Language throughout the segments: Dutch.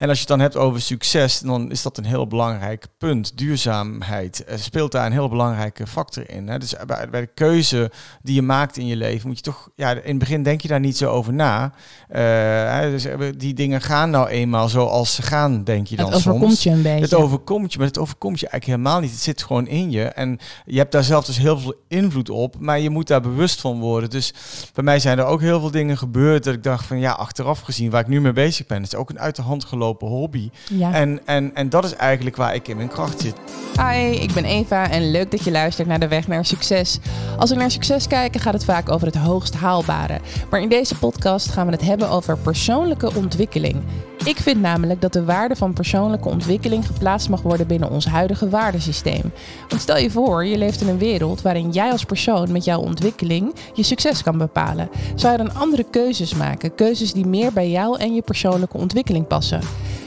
En als je het dan hebt over succes, dan is dat een heel belangrijk punt. Duurzaamheid uh, speelt daar een heel belangrijke factor in. Hè? Dus bij, bij, de keuze die je maakt in je leven, moet je toch, ja, in het begin denk je daar niet zo over na. Uh, dus die dingen gaan nou eenmaal zoals ze gaan, denk je dan het overkomt soms. je een beetje. Het overkomt je, maar het overkomt je eigenlijk helemaal niet. Het zit gewoon in je. En je hebt daar zelf dus heel veel invloed op, maar je moet daar bewust van worden. Dus bij mij zijn er ook heel veel dingen gebeurd dat ik dacht van ja, achteraf gezien, waar ik nu mee bezig ben, is ook een uit de hand gelopen hobby. Ja. En, en, en dat is eigenlijk waar ik in mijn kracht zit. Hi, ik ben Eva en leuk dat je luistert naar de weg naar succes. Als we naar succes kijken, gaat het vaak over het hoogst haalbare. Maar in deze podcast gaan we het hebben over persoonlijke ontwikkeling. Ik vind namelijk dat de waarde van persoonlijke ontwikkeling geplaatst mag worden binnen ons huidige waardesysteem. Want stel je voor, je leeft in een wereld waarin jij als persoon met jouw ontwikkeling je succes kan bepalen. Zou je dan andere keuzes maken? Keuzes die meer bij jou en je persoonlijke ontwikkeling passen?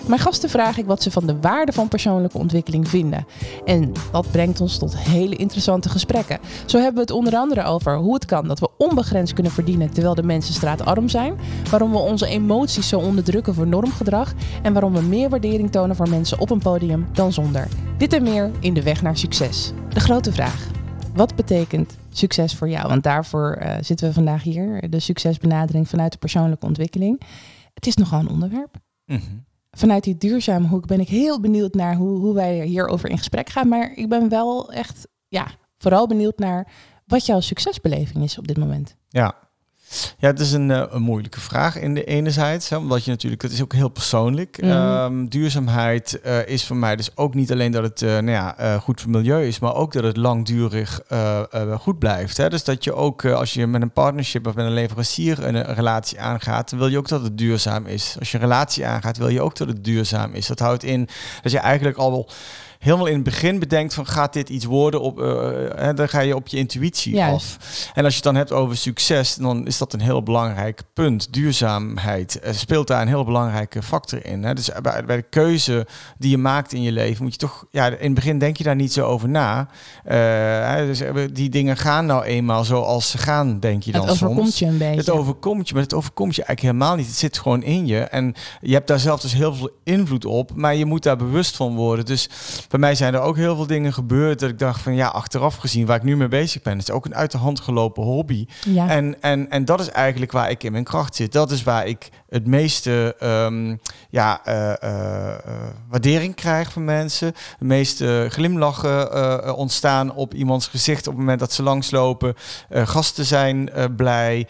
Mijn gasten vraag ik wat ze van de waarde van persoonlijke ontwikkeling vinden. En dat brengt ons tot hele interessante gesprekken. Zo hebben we het onder andere over hoe het kan dat we onbegrensd kunnen verdienen terwijl de mensen straatarm zijn, waarom we onze emoties zo onderdrukken voor normgedrag en waarom we meer waardering tonen voor mensen op een podium dan zonder. Dit en meer in de weg naar succes. De grote vraag. Wat betekent succes voor jou? Want daarvoor uh, zitten we vandaag hier, de succesbenadering vanuit de persoonlijke ontwikkeling. Het is nogal een onderwerp. Mm vanuit die duurzame hoek ben ik heel benieuwd naar hoe, hoe wij hierover in gesprek gaan. Maar ik ben wel echt, ja, vooral benieuwd naar wat jouw succesbeleving is op dit moment. Ja, ja, het is een, uh, een moeilijke vraag in de enerzijds, hè, omdat je natuurlijk, het is ook heel persoonlijk. Mhm. Um, duurzaamheid uh, is voor mij dus ook niet alleen dat het uh, nou ja, goed voor het milieu is, maar ook dat het langdurig goed blijft. Hè. Dus dat je ook, als je met een partnership of met een leverancier een, een, relatie aangaat, wil je ook dat het duurzaam is. Als je een relatie aangaat, wil je ook dat het duurzaam is. Dat houdt in dat je eigenlijk al wel helemaal in het begin bedenkt van gaat dit iets worden op, uh, dan ga je op je intuïtie Juist. af. En als je het dan hebt over succes, dan is dat een heel belangrijk punt. Duurzaamheid uh, speelt daar een heel belangrijke factor in. Hè? Dus bij, bij, de keuze die je maakt in je leven, moet je toch, ja, in het begin denk je daar niet zo over na. Hè? Dus die dingen gaan nou eenmaal zoals ze gaan, denk je dan het overkomt soms. je een beetje. Het overkomt je, maar het overkomt je eigenlijk helemaal niet. Het zit gewoon in je. En je hebt daar zelf dus heel veel invloed op, maar je moet daar bewust van worden. Dus bij mij zijn er ook heel veel dingen gebeurd dat ik dacht van ja, achteraf gezien waar ik nu mee bezig ben, is ook een uit de hand gelopen hobby. Ja. En, en, en dat is eigenlijk waar ik in mijn kracht zit. Dat is waar ik het meeste um, ja, uh, uh, waardering krijg van mensen. De meeste glimlachen uh, ontstaan op iemands gezicht op het moment dat ze langslopen. gasten zijn blij.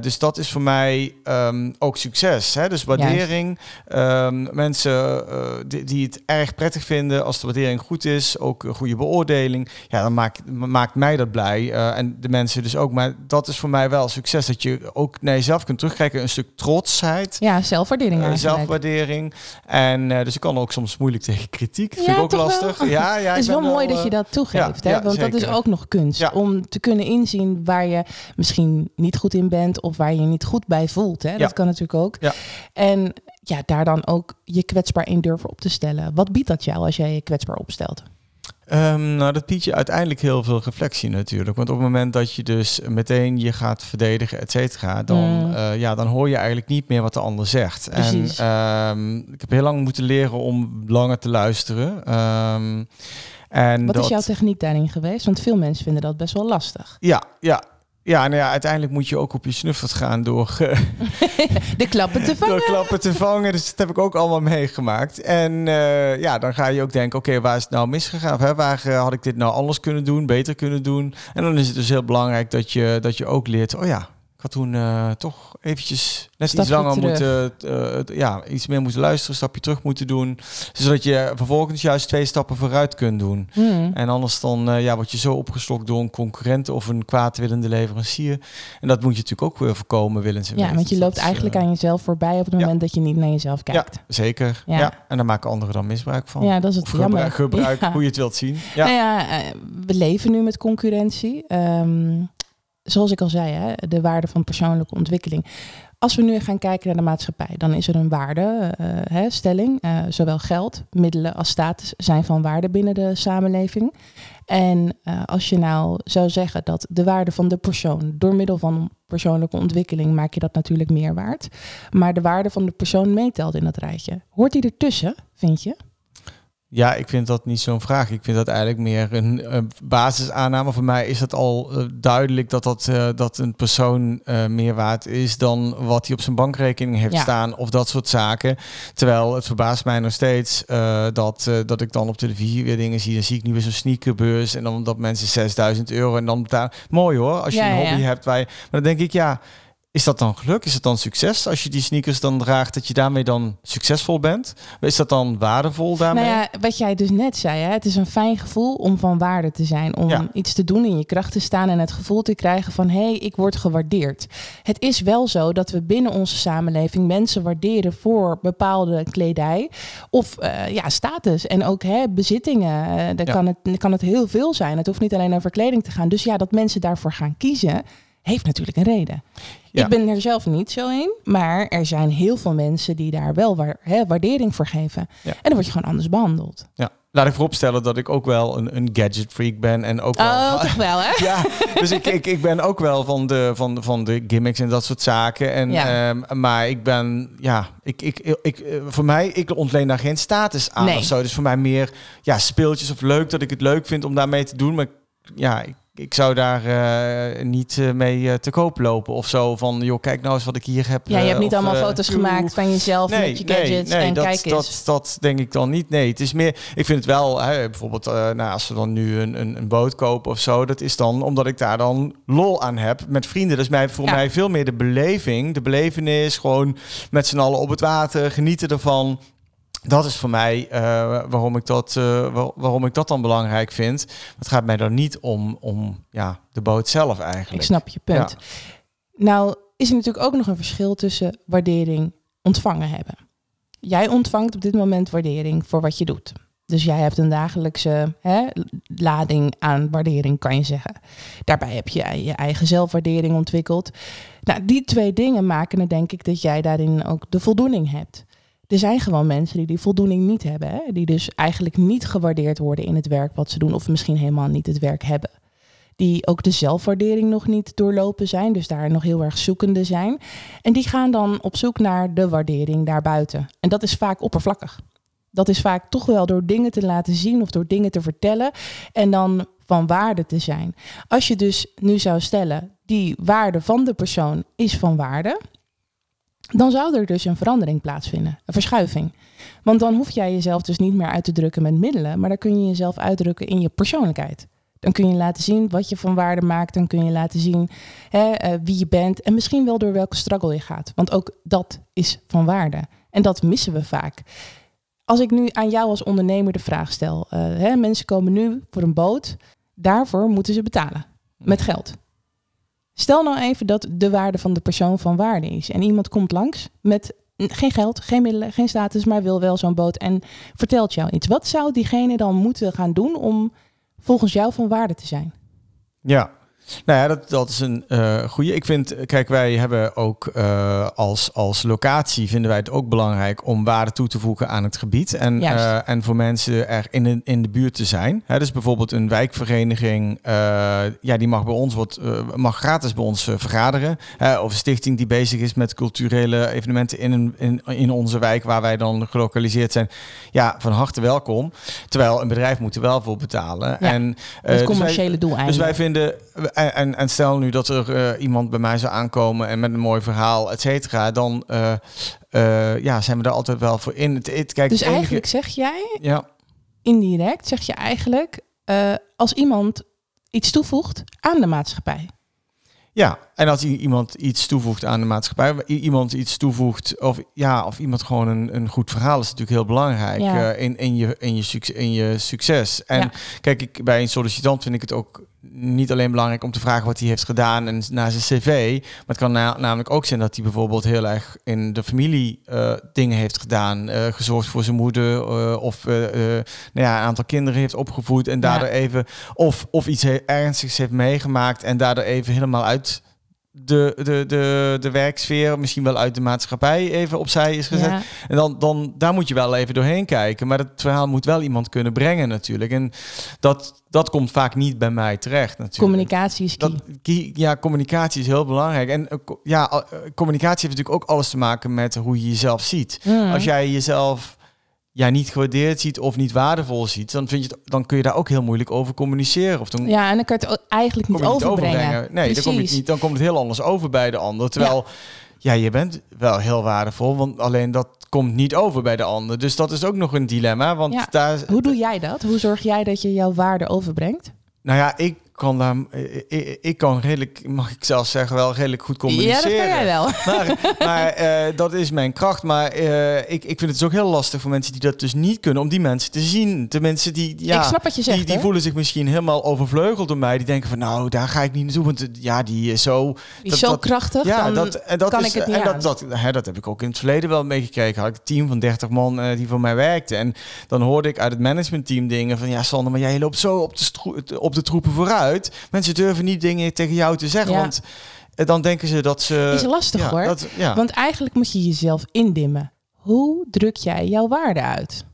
dus dat is voor mij um, ook succes. Hè? Dus waardering. Um, mensen die, die het erg prettig vinden als de waardering goed is. Ook een goede beoordeling. Ja, dan maakt, maakt mij dat blij. en de mensen dus ook. Maar dat is voor mij wel succes. Dat je ook naar jezelf kunt terugkijken. Een stuk trots ja, zelfwaardering uh, zelfwaardering. En uh, dus ik kan ook soms moeilijk tegen kritiek. Dat ja, vind ik ook lastig. Wel. Ja, ja, het is wel mooi dat je dat toegeeft. ja, hè? Want zeker. dat is ook nog kunst. Om te kunnen inzien waar je misschien niet goed in bent of waar je je niet goed bij voelt. Hè? Dat kan natuurlijk ook. En ja, daar dan ook je kwetsbaar in durven op te stellen. Wat biedt dat jou als jij je kwetsbaar opstelt? Um, nou, dat biedt je uiteindelijk heel veel reflectie natuurlijk. Want op het moment dat je dus meteen je gaat verdedigen, et cetera, dan, Mm. uh, ja, dan hoor je eigenlijk niet meer wat de ander zegt. Precies. En um, ik heb heel lang moeten leren om langer te luisteren. Um, en wat dat, is jouw techniek daarin geweest? Want veel mensen vinden dat best wel lastig. Ja, ja. Ja, nou ja, uiteindelijk moet je ook op je snuffert gaan door, uh, de klappen te vangen. door klappen te vangen. Dus dat heb ik ook allemaal meegemaakt. En uh, ja, dan ga je ook denken, oké, okay, waar is het nou misgegaan? Of, hè, waar uh, had ik dit nou anders kunnen doen, beter kunnen doen? En dan is het dus heel belangrijk dat je, dat je ook leert, oh ja, ik had toen uh, toch eventjes net iets langer terug. moeten, uh, ja, iets meer moeten luisteren, een stapje terug moeten doen. Zodat je vervolgens juist twee stappen vooruit kunt doen. Hmm. En anders dan uh, ja, word je zo opgeslokt door een concurrent of een kwaadwillende leverancier. En dat moet je natuurlijk ook weer voorkomen, willens en Ja, want je loopt dat, eigenlijk aan jezelf voorbij op het moment ja. dat je niet naar jezelf kijkt. Ja, zeker. Ja. Ja. En daar maken anderen dan misbruik van. Ja, dat is het of gebruik, jammer. gebruik hoe je het wilt zien. Ja. Nou ja, we leven nu met concurrentie. Um, zoals ik al zei, hè, de waarde van persoonlijke ontwikkeling. Als we nu gaan kijken naar de maatschappij, dan is er een waardestelling. Uh, uh, zowel geld, middelen als status zijn van waarde binnen de samenleving. En uh, als je nou zou zeggen dat de waarde van de persoon door middel van persoonlijke ontwikkeling maak je dat natuurlijk meer waard. Maar de waarde van de persoon meetelt in dat rijtje. Hoort die ertussen, vind je? Ja, ik vind dat niet zo'n vraag. Ik vind dat eigenlijk meer een, een basisaanname. Voor mij is het al uh, duidelijk dat, dat, uh, dat een persoon uh, meer waard is dan wat hij op zijn bankrekening heeft ja. staan of dat soort zaken. Terwijl het verbaast mij nog steeds dat, dat ik dan op televisie weer dingen zie. Dan zie ik nu weer zo'n sneakerbeurs en dan dat mensen 6000 euro en dan betalen. Mooi hoor, als je ja, een hobby ja. hebt. Waar je, maar dan denk ik ja is dat dan geluk? Is het dan succes als je die sneakers dan draagt, dat je daarmee dan succesvol bent? Is dat dan waardevol daarmee? Nou ja, wat jij dus net zei, hè? het is een fijn gevoel om van waarde te zijn, om ja. iets te doen, in je kracht te staan en het gevoel te krijgen van hé, hey, ik word gewaardeerd. Het is wel zo dat we binnen onze samenleving mensen waarderen voor bepaalde kledij of uh, ja, status en ook hè, bezittingen. Uh, dan ja. kan, het, kan het heel veel zijn. Het hoeft niet alleen over kleding te gaan. Dus ja, dat mensen daarvoor gaan kiezen heeft natuurlijk een reden. Ja. Ik ben er zelf niet zo in, maar er zijn heel veel mensen die daar wel waar, hè, waardering voor geven. Ja. En dan word je gewoon anders behandeld. Ja. Laat ik vooropstellen dat ik ook wel een, een gadget freak ben. En ook wel, oh, toch wel, hè? ja, dus ik, ik, ik ben ook wel van de, van, van de gimmicks en dat soort zaken. En, ja. um, maar ik ben, ja, ik, ik, ik, voor mij, ik ontleen daar geen status aan nee. of zo. Dus voor mij meer ja, speeltjes of leuk dat ik het leuk vind om daarmee te doen. Maar ja, ik, ik zou daar uh, niet uh, mee uh, te koop lopen of zo. Van, joh, kijk nou eens wat ik hier heb. Ja, je hebt niet of, allemaal foto's gemaakt van jezelf nee, met je gadgets nee, nee, en dat, kijk dat, eens. Dat, denk ik dan niet. Nee, het is meer... Ik vind het wel, hè, bijvoorbeeld, nou, als we dan nu een, een, een, boot kopen of zo. Dat is dan omdat ik daar dan lol aan heb met vrienden. Dat is mij, voor ja. mij veel meer de beleving. De belevenis, gewoon met z'n allen op het water, genieten ervan dat is voor mij uh, waarom, ik dat, uh, waar, waarom ik dat dan belangrijk vind. Het gaat mij dan niet om, om ja, de boot zelf eigenlijk. Ik snap je punt. Ja. Nou is er natuurlijk ook nog een verschil tussen waardering ontvangen hebben. Jij ontvangt op dit moment waardering voor wat je doet. Dus jij hebt een dagelijkse hè, lading aan waardering, kan je zeggen. Daarbij heb je je eigen zelfwaardering ontwikkeld. Nou, die twee dingen maken het denk ik dat jij daarin ook de voldoening hebt er zijn gewoon mensen die die voldoening niet hebben. Hè? Die dus eigenlijk niet gewaardeerd worden in het werk wat ze doen. Of misschien helemaal niet het werk hebben. Die ook de zelfwaardering nog niet doorlopen zijn. Dus daar nog heel erg zoekende zijn. En die gaan dan op zoek naar de waardering daarbuiten. En dat is vaak oppervlakkig. Dat is vaak toch wel door dingen te laten zien of door dingen te vertellen. En dan van waarde te zijn. Als je dus nu zou stellen, die waarde van de persoon is van waarde dan zou er dus een verandering plaatsvinden, een verschuiving. Want dan hoef jij jezelf dus niet meer uit te drukken met middelen, maar dan kun je jezelf uitdrukken in je persoonlijkheid. Dan kun je laten zien wat je van waarde maakt, dan kun je laten zien hè, uh, wie je bent en misschien wel door welke struggle je gaat. Want ook dat is van waarde. En dat missen we vaak. Als ik nu aan jou als ondernemer de vraag stel, uh, hè, mensen komen nu voor een boot, daarvoor moeten ze betalen met geld. Stel nou even dat de waarde van de persoon van waarde is. En iemand komt langs met geen geld, geen middelen, geen status, maar wil wel zo'n boot en vertelt jou iets. Wat zou diegene dan moeten gaan doen om volgens jou van waarde te zijn? Ja, nou ja, dat, dat is een uh, goede. Ik vind, kijk, wij hebben ook uh, als, als locatie vinden wij het ook belangrijk om waarde toe te voegen aan het gebied. En, uh, en voor mensen er in de, in de buurt te zijn. Hè, dus bijvoorbeeld een wijkvereniging, ja, die mag bij ons wat, mag gratis bij ons vergaderen. of een stichting die bezig is met culturele evenementen in, een, in, in onze wijk waar wij dan gelokaliseerd zijn. Ja, van harte welkom. Terwijl een bedrijf moet er wel voor betalen. Ja, en, het commerciële dus wij, doel Dus wij vinden en, en, stel nu dat er uh, iemand bij mij zou aankomen en met een mooi verhaal, et cetera, dan uh, uh, ja, zijn we daar altijd wel voor in. Het, het, kijk, dus eigenlijk zeg jij, ja. indirect zeg je eigenlijk, als iemand iets toevoegt aan de maatschappij. Ja, En als iemand iets toevoegt aan de maatschappij, iemand iets toevoegt, of ja, of iemand gewoon een, een goed verhaal is natuurlijk heel belangrijk Ja. eh, in, in, je, in, je succes, in je succes. En Ja. kijk, ik, bij een sollicitant vind ik het ook niet alleen belangrijk om te vragen wat hij heeft gedaan en naar zijn cv, maar het kan na- namelijk ook zijn dat hij bijvoorbeeld heel erg in de familie eh, dingen heeft gedaan, eh, gezorgd voor zijn moeder of nou ja, een aantal kinderen heeft opgevoed en daardoor even of, of iets he- ernstigs heeft meegemaakt en daardoor even helemaal uit de, de, de, de werksfeer, misschien wel uit de maatschappij even opzij is gezet. Ja. En dan, dan daar moet je wel even doorheen kijken. Maar het verhaal moet wel iemand kunnen brengen natuurlijk. En dat, dat komt vaak niet bij mij terecht natuurlijk. Communicatie is key. Dat, ja, communicatie is heel belangrijk. En eh, ja, eh, communicatie heeft natuurlijk ook alles te maken met hoe je jezelf ziet. Mm. Als jij jezelf ja, niet gewaardeerd ziet of niet waardevol ziet, dan, vind je het, dan kun je daar ook heel moeilijk over communiceren. Of dan Ja, en dan kan je het eigenlijk niet je overbrengen. Nee, dan, kom je niet, dan komt het heel anders over bij de ander. Terwijl, ja. je bent wel heel waardevol, want alleen dat komt niet over bij de ander. Dus dat is ook nog een dilemma, want Ja. daar... Hoe doe jij dat? Hoe zorg jij dat je jouw waarde overbrengt? Nou ja, ik kan daar... Ik, ik- ik kan redelijk, mag ik zelfs zeggen, wel redelijk goed Ja, dat communiceren. kan jij wel. Maar, maar eh, dat is mijn kracht. Maar eh, ik, ik vind het dus ook heel lastig voor mensen die dat dus niet kunnen, om die mensen te zien. De mensen die, ja, ik snap wat je zegt. die, die voelen zich misschien helemaal overvleugeld door mij. Die denken van, nou, daar ga ik niet naartoe, want eh, ja, die is zo... Die is dat- zo dat- krachtig, Ja, dat, en dat kan is, ik het niet en dat, dat, hè, dat heb ik ook in het verleden wel meegekregen. Had ik een team van 30 man eh, die voor mij werkte. En dan hoorde ik uit het managementteam dingen van... Ja, Sander, maar jij loopt zo op de, op de troepen vooruit. Mensen durven niet dingen tegen jou te zeggen. Ja. Want eh, dan denken ze dat ze... is lastig ja, hoor. Dat, ja. Want eigenlijk moet je jezelf indimmen. Hoe druk jij jouw waarde uit?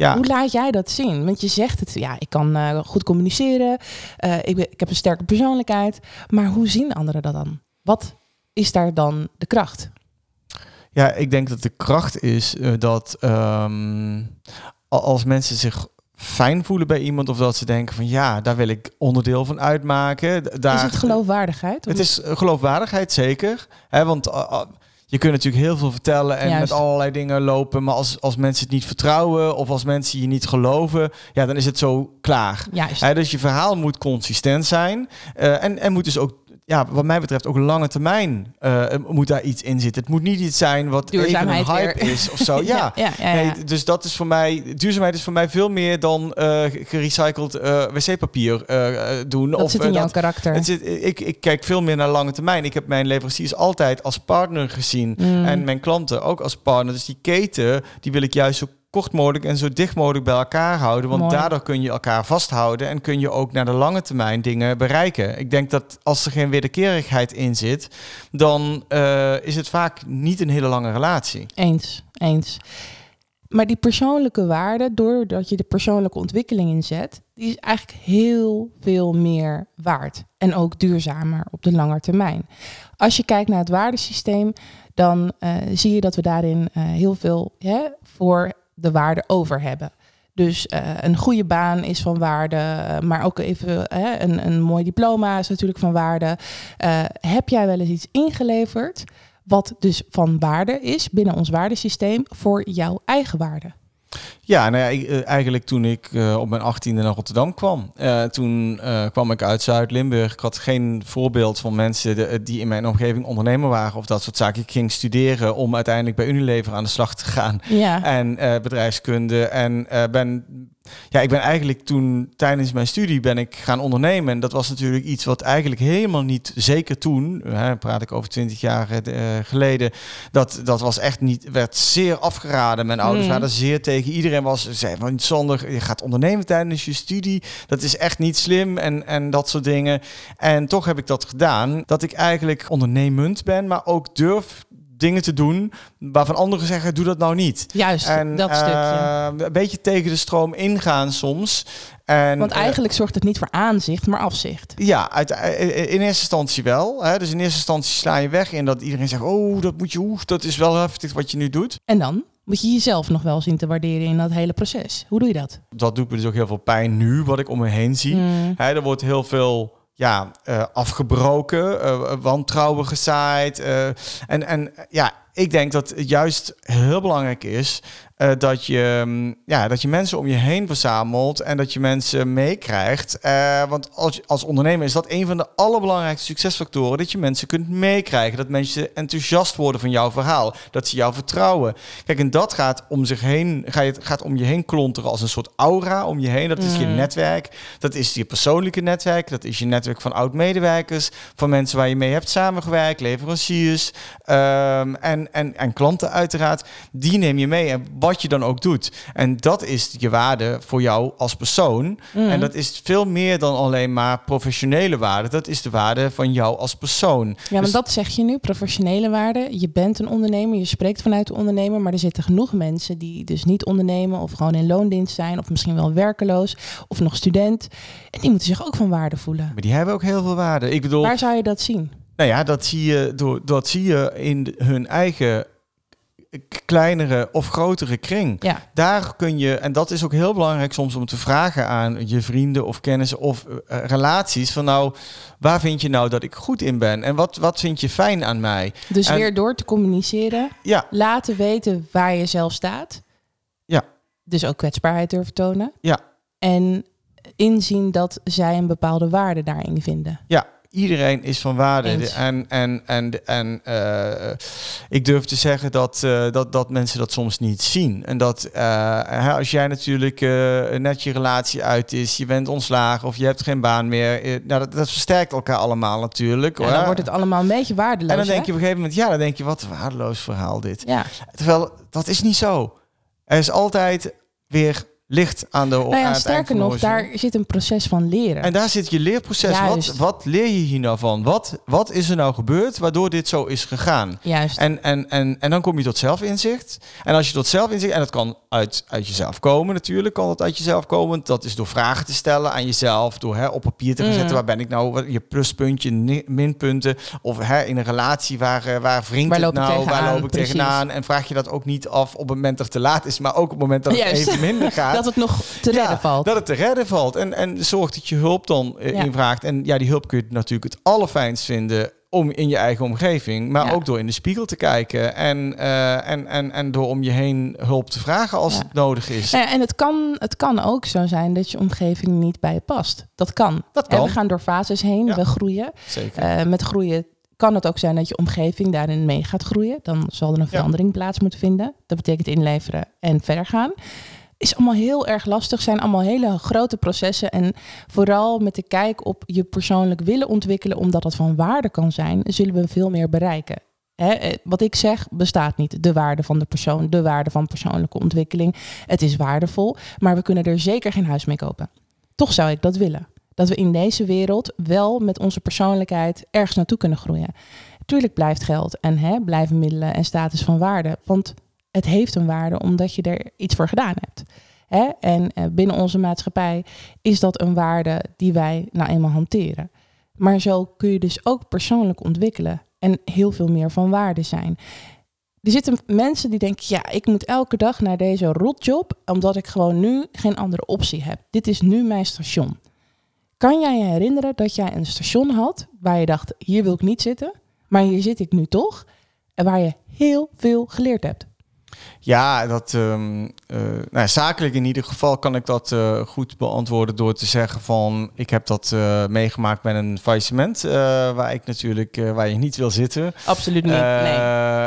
ja. Hoe laat jij dat zien? Want je zegt het, ja, ik kan eh, goed communiceren, eh, ik, ben, ik heb een sterke persoonlijkheid. Maar hoe zien anderen dat dan? Wat is daar dan de kracht? Ja, ik denk dat de kracht is dat ehm, als mensen zich fijn voelen bij iemand of dat ze denken van ja, daar wil ik onderdeel van uitmaken. Daar, is het geloofwaardigheid? Of Het is eh, geloofwaardigheid, zeker. Hè, want uh, uh, je kunt natuurlijk heel veel vertellen en Juist. met allerlei dingen lopen. Maar als, als mensen het niet vertrouwen of als mensen je niet geloven, ja, dan is het zo klaar. Hè, dus je verhaal moet consistent zijn. eh, en, en moet dus ook, ja, wat mij betreft, ook lange termijn eh, moet daar iets in zitten. Het moet niet iets zijn wat even een hype weer. is of zo. Ja. ja, ja, ja, Nee, dus dat is voor mij, duurzaamheid is voor mij veel meer dan eh, gerecycled eh, wc-papier doen. dat zit eh, in jouw dat- karakter. het zit, ik, ik kijk veel meer naar lange termijn. Ik heb mijn leveranciers altijd als partner gezien. Mm. En mijn klanten ook als partner. Dus die keten, die wil ik juist zo kort mogelijk en zo dicht mogelijk bij elkaar houden. Want Mooi. daardoor kun je elkaar vasthouden en kun je ook naar de lange termijn dingen bereiken. Ik denk dat als er geen wederkerigheid in zit, dan eh, is het vaak niet een hele lange relatie. Eens, eens. Maar die persoonlijke waarde, doordat je de persoonlijke ontwikkeling inzet, die is eigenlijk heel veel meer waard. En ook duurzamer op de lange termijn. Als je kijkt naar het waardesysteem, dan eh, zie je dat we daarin eh, heel veel hè, voor de waarde over hebben. Dus eh, een goede baan is van waarde, eh, maar ook even een, een mooi diploma is natuurlijk van waarde. Eh, heb jij wel eens iets ingeleverd wat dus van waarde is binnen ons waardesysteem voor jouw eigen waarde? Ja, nou ja, ik, eh, eigenlijk toen ik eh, op mijn achttiende naar Rotterdam kwam. eh, toen kwam ik uit Zuid-Limburg. Ik had geen voorbeeld van mensen de- die in mijn omgeving ondernemer waren of dat soort zaken. Ik ging studeren om uiteindelijk bij Unilever aan de slag te gaan. Ja, En bedrijfskunde. En ben, ja, ik ben eigenlijk toen tijdens mijn studie ben ik gaan ondernemen. En dat was natuurlijk iets wat eigenlijk helemaal niet, zeker toen, hè, praat ik over twintig jaar eh, geleden, dat, dat was echt niet, werd zeer afgeraden. Mijn ouders Mm. waren zeer tegen. Iedereen was, zei van Sander, je gaat ondernemen tijdens je studie. Dat is echt niet slim en, en dat soort dingen. En toch heb ik dat gedaan. Dat ik eigenlijk ondernemend ben, maar ook durf dingen te doen waarvan anderen zeggen, doe dat nou niet. juist En dat stukje. eh, een beetje tegen de stroom ingaan soms. En, Want eh, eigenlijk zorgt het niet voor aanzicht, maar afzicht. ja, uit, eh, in eerste instantie wel. Hè? Dus in eerste instantie sla je weg in dat iedereen zegt: Oh, dat moet je, oeh, dat is wel heftig wat je nu doet. En dan moet je jezelf nog wel zien te waarderen in dat hele proces. Hoe doe je dat? Dat doet me dus ook heel veel pijn nu, wat ik om me heen zie. Mm. Hè, er wordt heel veel ja, eh, afgebroken, eh, wantrouwen gezaaid. eh, en, en ja, ik denk dat het juist heel belangrijk is eh, dat, je, mm, ja, dat je mensen om je heen verzamelt en dat je mensen meekrijgt. Eh, want als, als ondernemer is dat een van de allerbelangrijkste succesfactoren. Dat je mensen kunt meekrijgen. Dat mensen enthousiast worden van jouw verhaal. Dat ze jou vertrouwen. Kijk, en dat gaat om zich heen, ga je, gaat om je heen klonteren als een soort aura om je heen. Dat is je Mm. netwerk. Dat is je persoonlijke netwerk. Dat is je netwerk van oud-medewerkers. Van mensen waar je mee hebt samengewerkt. Leveranciers. ehm, en, en, en klanten uiteraard. Die neem je mee. En wat je dan ook doet. En dat is je waarde voor jou als persoon. Mm. En dat is veel meer dan alleen maar professionele waarde. Dat is de waarde van jou als persoon. Ja, maar Dus- dat zeg je nu, professionele waarde. Je bent een ondernemer, je spreekt vanuit de ondernemer, maar er zitten genoeg mensen die dus niet ondernemen of gewoon in loondienst zijn of misschien wel werkeloos of nog student. En die moeten zich ook van waarde voelen. Maar die hebben ook heel veel waarde. Ik bedoel, Waar zou je dat zien? Nou ja, dat zie je, door, dat zie je in hun eigen kleinere of grotere kring. Ja, Daar kun je, en dat is ook heel belangrijk soms om te vragen aan je vrienden of kennissen of eh, relaties. Van nou, waar vind je nou dat ik goed in ben? En wat, wat vind je fijn aan mij? dus En- weer door te communiceren, Ja, laten weten waar je zelf staat. Ja. Dus ook kwetsbaarheid durven tonen. Ja. En inzien dat zij een bepaalde waarde daarin vinden. ja. Iedereen is van waarde. Eens. En, en, en, en eh, ik durf te zeggen dat, eh, dat, dat mensen dat soms niet zien. En dat eh, als jij natuurlijk net je relatie uit is, je bent ontslagen of je hebt geen baan meer. nou, dat, dat versterkt elkaar allemaal natuurlijk. Ja, hoor. dan wordt het allemaal een beetje waardeloos. en dan denk hè? je op een gegeven moment, ja, dan denk je, wat een waardeloos verhaal dit. Ja. Terwijl dat is niet zo. Er is altijd weer licht aan de Nou ja, sterker nog, daar zit een proces van leren. En daar zit je leerproces. Wat, Juist. wat leer je hier nou van? Wat, wat is er nou gebeurd waardoor dit zo is gegaan? Juist. En, en, en, en dan kom je tot zelfinzicht. En als je tot zelfinzicht, en dat kan uit, uit jezelf komen natuurlijk, kan dat uit jezelf komen. Dat is door vragen te stellen aan jezelf, door hè, op papier te gaan Mm. zetten, waar ben ik nou, je pluspuntje, minpunten. Of hè, in een relatie, waar, eh, waar wringt het ik nou, waar loop ik Precies. tegenaan? En vraag je dat ook niet af op het moment dat het te laat is, maar ook op het moment dat het Juist. even minder gaat. Dat het nog te redden valt. Dat het te redden valt. En, en zorg dat je hulp dan eh, Ja. invraagt. En ja, die hulp kun je natuurlijk het allerfijnst vinden om in je eigen omgeving. Maar Ja. ook door in de spiegel te kijken. En, eh, en, en, en door om je heen hulp te vragen als Ja. het nodig is. Ja, en het kan, het kan ook zo zijn dat je omgeving niet bij je past. Dat kan. Dat kan. we gaan door fases heen, we groeien. Zeker. Eh, met groeien kan het ook zijn dat je omgeving daarin mee gaat groeien. Dan zal er een verandering plaats moeten vinden. Dat betekent inleveren en verder gaan. Is allemaal heel erg lastig, zijn allemaal hele grote processen. En vooral met de kijk op je persoonlijk willen ontwikkelen, omdat het van waarde kan zijn, zullen we veel meer bereiken. Eh, wat ik zeg bestaat niet. De waarde van de persoon, de waarde van persoonlijke ontwikkeling. Het is waardevol, maar we kunnen er zeker geen huis mee kopen. Toch zou ik dat willen. Dat we in deze wereld wel met onze persoonlijkheid ergens naartoe kunnen groeien. Tuurlijk blijft geld en blijven middelen en status van waarde. Want het heeft een waarde omdat je er iets voor gedaan hebt. Hè? En eh, binnen onze maatschappij is dat een waarde die wij nou eenmaal hanteren. Maar zo kun je dus ook persoonlijk ontwikkelen en heel veel meer van waarde zijn. Er zitten mensen die denken, ja, ik moet elke dag naar deze rotjob, omdat ik gewoon nu geen andere optie heb. Dit is nu mijn station. Kan jij je herinneren dat jij een station had waar je dacht, hier wil ik niet zitten, maar hier zit ik nu toch, en waar je heel veel geleerd hebt? Ja, dat, ehm, eh, nou, ja, zakelijk in ieder geval kan ik dat eh, goed beantwoorden door te zeggen van ik heb dat eh, meegemaakt met een faillissement waar ik natuurlijk waar je niet wil zitten. Absoluut niet. Nee.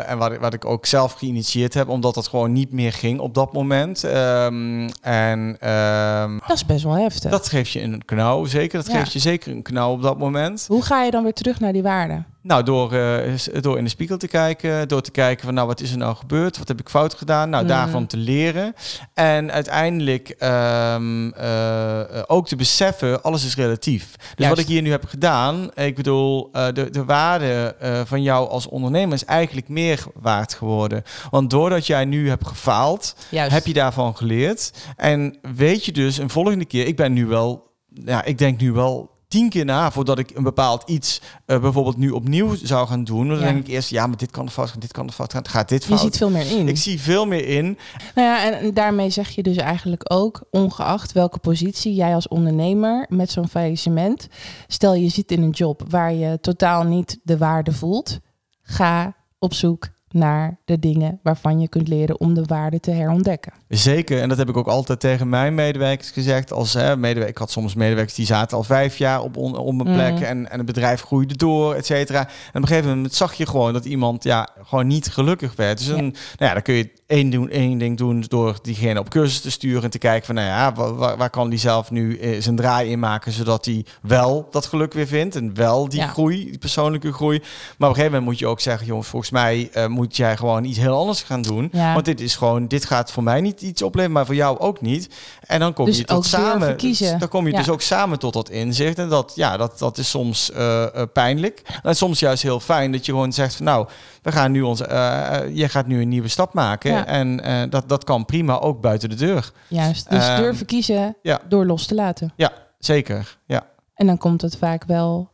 En wat, ik- wat ik ook zelf geïnitieerd heb, omdat dat gewoon niet meer ging op dat moment. Ehm, en ehm, Dat is best wel heftig. dat geeft je een knauw, zeker. Dat Ja. geeft je zeker een knauw op dat moment. Hoe ga je dan weer terug naar die waarden? Nou, door, eh, door in de spiegel te kijken, door te kijken van nou, wat is er nou gebeurd? Wat heb ik fout gedaan? Nou, Mhm. daarvan te leren. En uiteindelijk ehm, eh, ook te beseffen, alles is relatief. Dus Juist. wat ik hier nu heb gedaan, ik bedoel, eh, de, de waarde van jou als ondernemer is eigenlijk meer waard geworden. Want doordat jij nu hebt gefaald, Juist. heb je daarvan geleerd. En weet je dus een volgende keer, ik ben nu wel, ja, ik denk nu wel tien keer na voordat ik een bepaald iets eh, bijvoorbeeld nu opnieuw zou gaan doen. Dan Ja. denk ik eerst, ja, maar dit kan er fout gaan, dit kan er fout gaan, gaat dit je fout. ziet veel meer in. Ik zie veel meer in. Nou ja, en- en daarmee zeg je dus eigenlijk ook, ongeacht welke positie jij als ondernemer met zo'n faillissement, stel je zit in een job waar je totaal niet de waarde voelt, ga op zoek naar de dingen waarvan je kunt leren om de waarde te herontdekken. Zeker, en dat heb ik ook altijd tegen mijn medewerkers gezegd. Als hè, medewerker, ik had soms medewerkers die zaten al vijf jaar op, on, op een plek Mhm. en, en het bedrijf groeide door, et cetera. En op een gegeven moment zag je gewoon dat iemand ja, gewoon niet gelukkig werd. Dus Ja. een, nou ja, dan kun je één, doen, één ding doen door diegene op cursus te sturen en te kijken van, nou ja, wa- waar, waar kan die zelf nu eh, zijn draai in maken, zodat hij wel dat geluk weer vindt en wel die Ja. groei, die persoonlijke groei. Maar op een gegeven moment moet je ook zeggen, jongens, volgens mij eh, moet jij gewoon iets heel anders gaan doen. Ja. Want dit is gewoon, dit gaat voor mij niet iets opleveren, maar voor jou ook niet. En dan kom Dus je tot samen. Dan kom je Ja. dus ook samen tot dat inzicht. En dat, ja, dat, dat is soms eh, eh, pijnlijk. En soms juist heel fijn dat je gewoon zegt van nou, we gaan nu onze, eh, eh, je gaat nu een nieuwe stap maken. Ja. En dat, dat kan prima ook buiten de deur. Juist. Dus Ehm, durven kiezen ja. door los te laten. Ja, zeker. Ja. En dan komt het vaak wel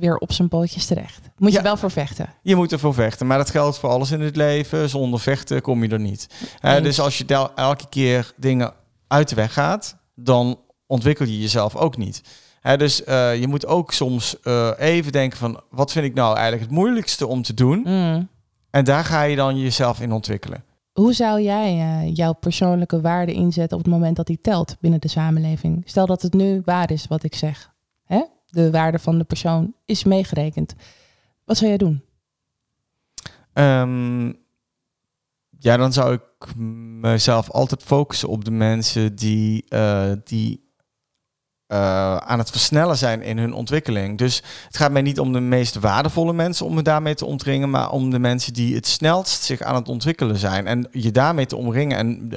weer op zijn pootjes terecht. Moet je wel voor vechten. Je moet ervoor vechten, maar dat geldt voor alles in het leven. Zonder vechten kom je er niet. Eh, Eens. dus als je del- elke keer dingen uit de weg gaat, dan ontwikkel je jezelf ook niet. Hè, dus eh, je moet ook soms eh, even denken van, wat vind ik nou eigenlijk het moeilijkste om te doen? Mm. En daar ga je dan jezelf in ontwikkelen. Hoe zou jij eh, jouw persoonlijke waarde inzetten op het moment dat die telt binnen de samenleving? Stel dat het nu waar is wat ik zeg. Hè? De waarde van de persoon is meegerekend. Wat zou jij doen? Ehm, ja, dan zou ik mezelf altijd focussen op de mensen die, eh, die eh, aan het versnellen zijn in hun ontwikkeling. Dus het gaat mij niet om de meest waardevolle mensen om me daarmee te omringen, maar om de mensen die het snelst zich aan het ontwikkelen zijn. En je daarmee te omringen en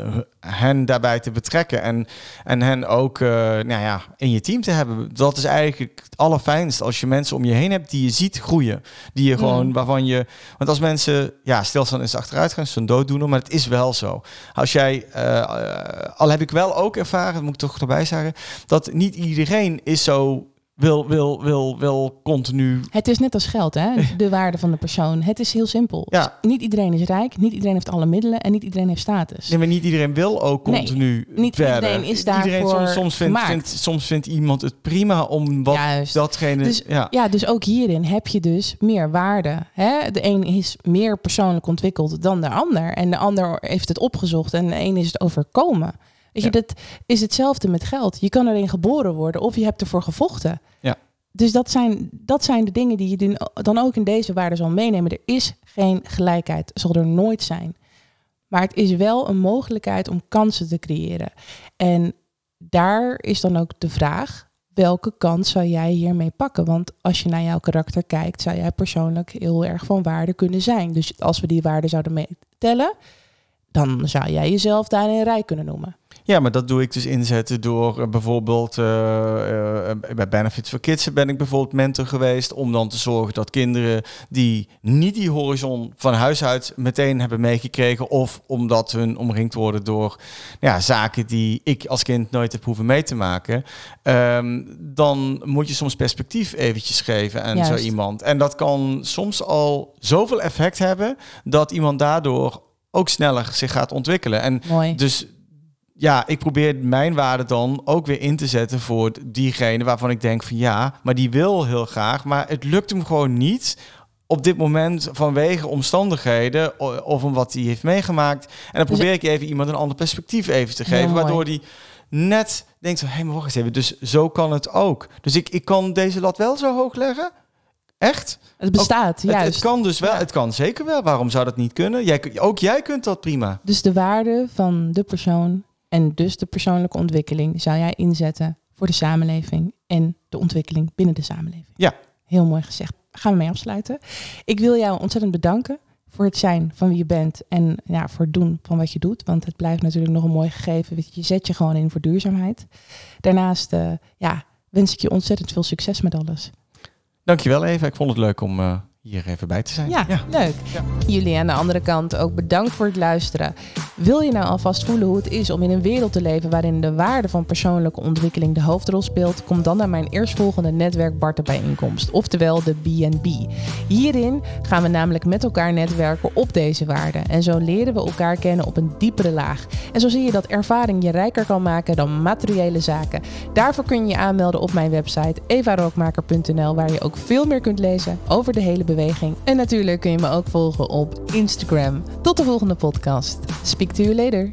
hen daarbij te betrekken en, en hen ook eh, nou ja, in je team te hebben. Dat is eigenlijk het allerfijnst als je mensen om je heen hebt die je ziet groeien. Die je gewoon, Mm. waarvan je... Want als mensen, ja, stilstaan is achteruitgang, is een dooddoener, maar het is wel zo. Als jij, eh, eh, al heb ik wel ook ervaren, dat moet ik toch erbij zeggen, dat niet iedereen is zo, wil, wil, wil, wil continu... Het is net als geld, hè? de waarde van de persoon. Het is heel simpel. Ja. Niet iedereen is rijk, niet iedereen heeft alle middelen en niet iedereen heeft status. Nee, maar niet iedereen wil ook Nee, continu niet verder. iedereen is Iedereen, daarvoor soms, soms, vindt, soms vindt iemand het prima om wat Juist. datgene... Dus- ja. Ja, dus ook hierin heb je dus meer waarde. Hè? De een is meer persoonlijk ontwikkeld dan de ander. En de ander heeft het opgezocht en de een is het overkomen. Weet je, dat is hetzelfde met geld. Je kan erin geboren worden of je hebt ervoor gevochten. Ja. Dus dat zijn, dat zijn de dingen die je dan ook in deze waarde zal meenemen. Er is geen gelijkheid, zal er nooit zijn. Maar het is wel een mogelijkheid om kansen te creëren. En daar is dan ook de vraag: welke kans zou jij hiermee pakken? Want als je naar jouw karakter kijkt, zou jij persoonlijk heel erg van waarde kunnen zijn. Dus als we die waarde zouden meetellen, dan zou jij jezelf daarin rijk kunnen noemen. Ja, maar dat doe ik dus inzetten door eh, bijvoorbeeld eh, eh, bij Benefits for Kids ben ik bijvoorbeeld mentor geweest om dan te zorgen dat kinderen die niet die horizon van huis uit meteen hebben meegekregen of omdat hun omringd worden door ja, zaken die ik als kind nooit heb hoeven mee te maken, ehm, dan moet je soms perspectief eventjes geven aan Juist. zo iemand. En dat kan soms al zoveel effect hebben dat iemand daardoor ook sneller zich gaat ontwikkelen. En Mooi. dus ja, ik probeer mijn waarde dan ook weer in te zetten voor diegene waarvan ik denk van ja, maar die wil heel graag, maar het lukt hem gewoon niet op dit moment vanwege omstandigheden of om wat hij heeft meegemaakt. En dan Dus- probeer ik even iemand een ander perspectief even te geven, waardoor die net denkt van hé, hey, maar wacht eens even, dus zo kan het ook. Dus ik, ik kan deze lat wel zo hoog leggen? Echt? Het bestaat, Het, juist. het kan dus wel, Ja. het kan zeker wel. Waarom zou dat niet kunnen? Jij, ook jij kunt dat prima. Dus de waarde van de persoon en dus de persoonlijke ontwikkeling zou jij inzetten voor de samenleving en de ontwikkeling binnen de samenleving. Ja. Heel mooi gezegd. Gaan we mee afsluiten. Ik wil jou ontzettend bedanken voor het zijn van wie je bent en ja, voor het doen van wat je doet. Want het blijft natuurlijk nog een mooi gegeven. Je Je zet je gewoon in voor duurzaamheid. Daarnaast eh, ja, wens ik je ontzettend veel succes met alles. Dankjewel Eva, ik vond het leuk om eh, hier even bij te zijn. Ja, leuk. Jullie aan de andere kant ook bedankt voor het luisteren. Wil je nou alvast voelen hoe het is om in een wereld te leven waarin de waarde van persoonlijke ontwikkeling de hoofdrol speelt? Kom dan naar mijn eerstvolgende netwerk Barten bijeenkomst, oftewel de B&B. Hierin gaan we namelijk met elkaar netwerken op deze waarden. En zo leren we elkaar kennen op een diepere laag. En zo zie je dat ervaring je rijker kan maken dan materiële zaken. Daarvoor kun je je aanmelden op mijn website evarookmaker.nl waar je ook veel meer kunt lezen over de hele beweging. En natuurlijk kun je me ook volgen op Instagram. Tot de volgende podcast. Speak to you later.